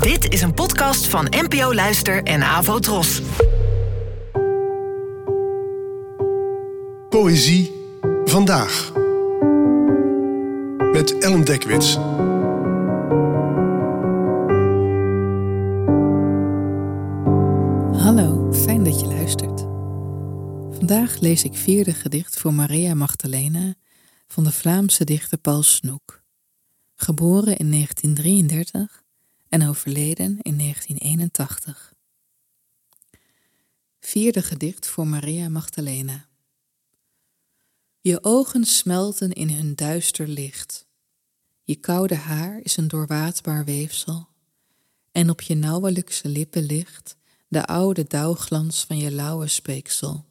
Dit is een podcast van NPO Luister en Avo Tros. Poëzie vandaag. Met Ellen Dekwits. Hallo, fijn dat je luistert. Vandaag lees ik vierde gedicht voor Maria Magdalena van de Vlaamse dichter Paul Snoek. Geboren in 1933 en overleden in 1981. Vierde gedicht voor Maria Magdalena. Je ogen smelten in hun duister licht. Je koude haar is een doorwaadbaar weefsel. En op je nauwelijkse lippen ligt de oude dauwglans van je lauwe speeksel.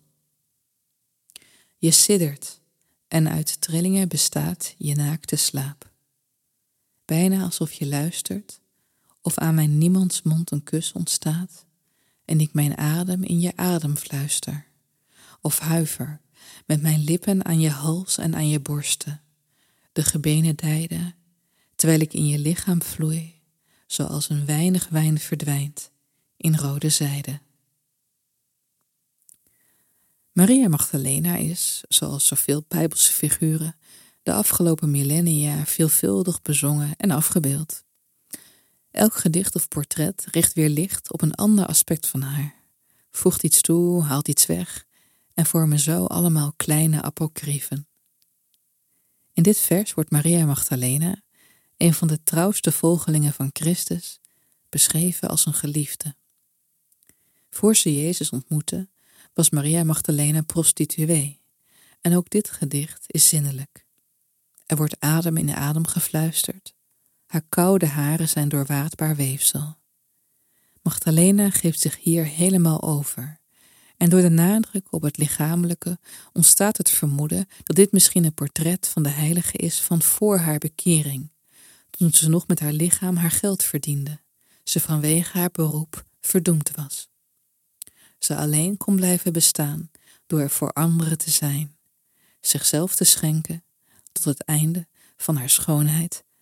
Je siddert en uit trillingen bestaat je naakte slaap. Bijna alsof je luistert of aan mijn niemands mond een kus ontstaat en ik mijn adem in je adem fluister. Of huiver met mijn lippen aan je hals en aan je borsten, de gebenen dijden, terwijl ik in je lichaam vloei, zoals een weinig wijn verdwijnt in rode zijde. Maria Magdalena is, zoals zoveel Bijbelse figuren, de afgelopen millennia veelvuldig bezongen en afgebeeld. Elk gedicht of portret richt weer licht op een ander aspect van haar, voegt iets toe, haalt iets weg en vormen zo allemaal kleine apocryfen. In dit vers wordt Maria Magdalena, een van de trouwste volgelingen van Christus, beschreven als een geliefde. Voor ze Jezus ontmoette, was Maria Magdalena prostituee, en ook dit gedicht is zinnelijk. Er wordt adem in de adem gefluisterd, haar koude haren zijn doorwaadbaar weefsel. Magdalena geeft zich hier helemaal over, en door de nadruk op het lichamelijke ontstaat het vermoeden dat dit misschien een portret van de heilige is van voor haar bekering, toen ze nog met haar lichaam haar geld verdiende, ze vanwege haar beroep verdoemd was. Ze alleen kon blijven bestaan door er voor anderen te zijn, zichzelf te schenken tot het einde van haar schoonheid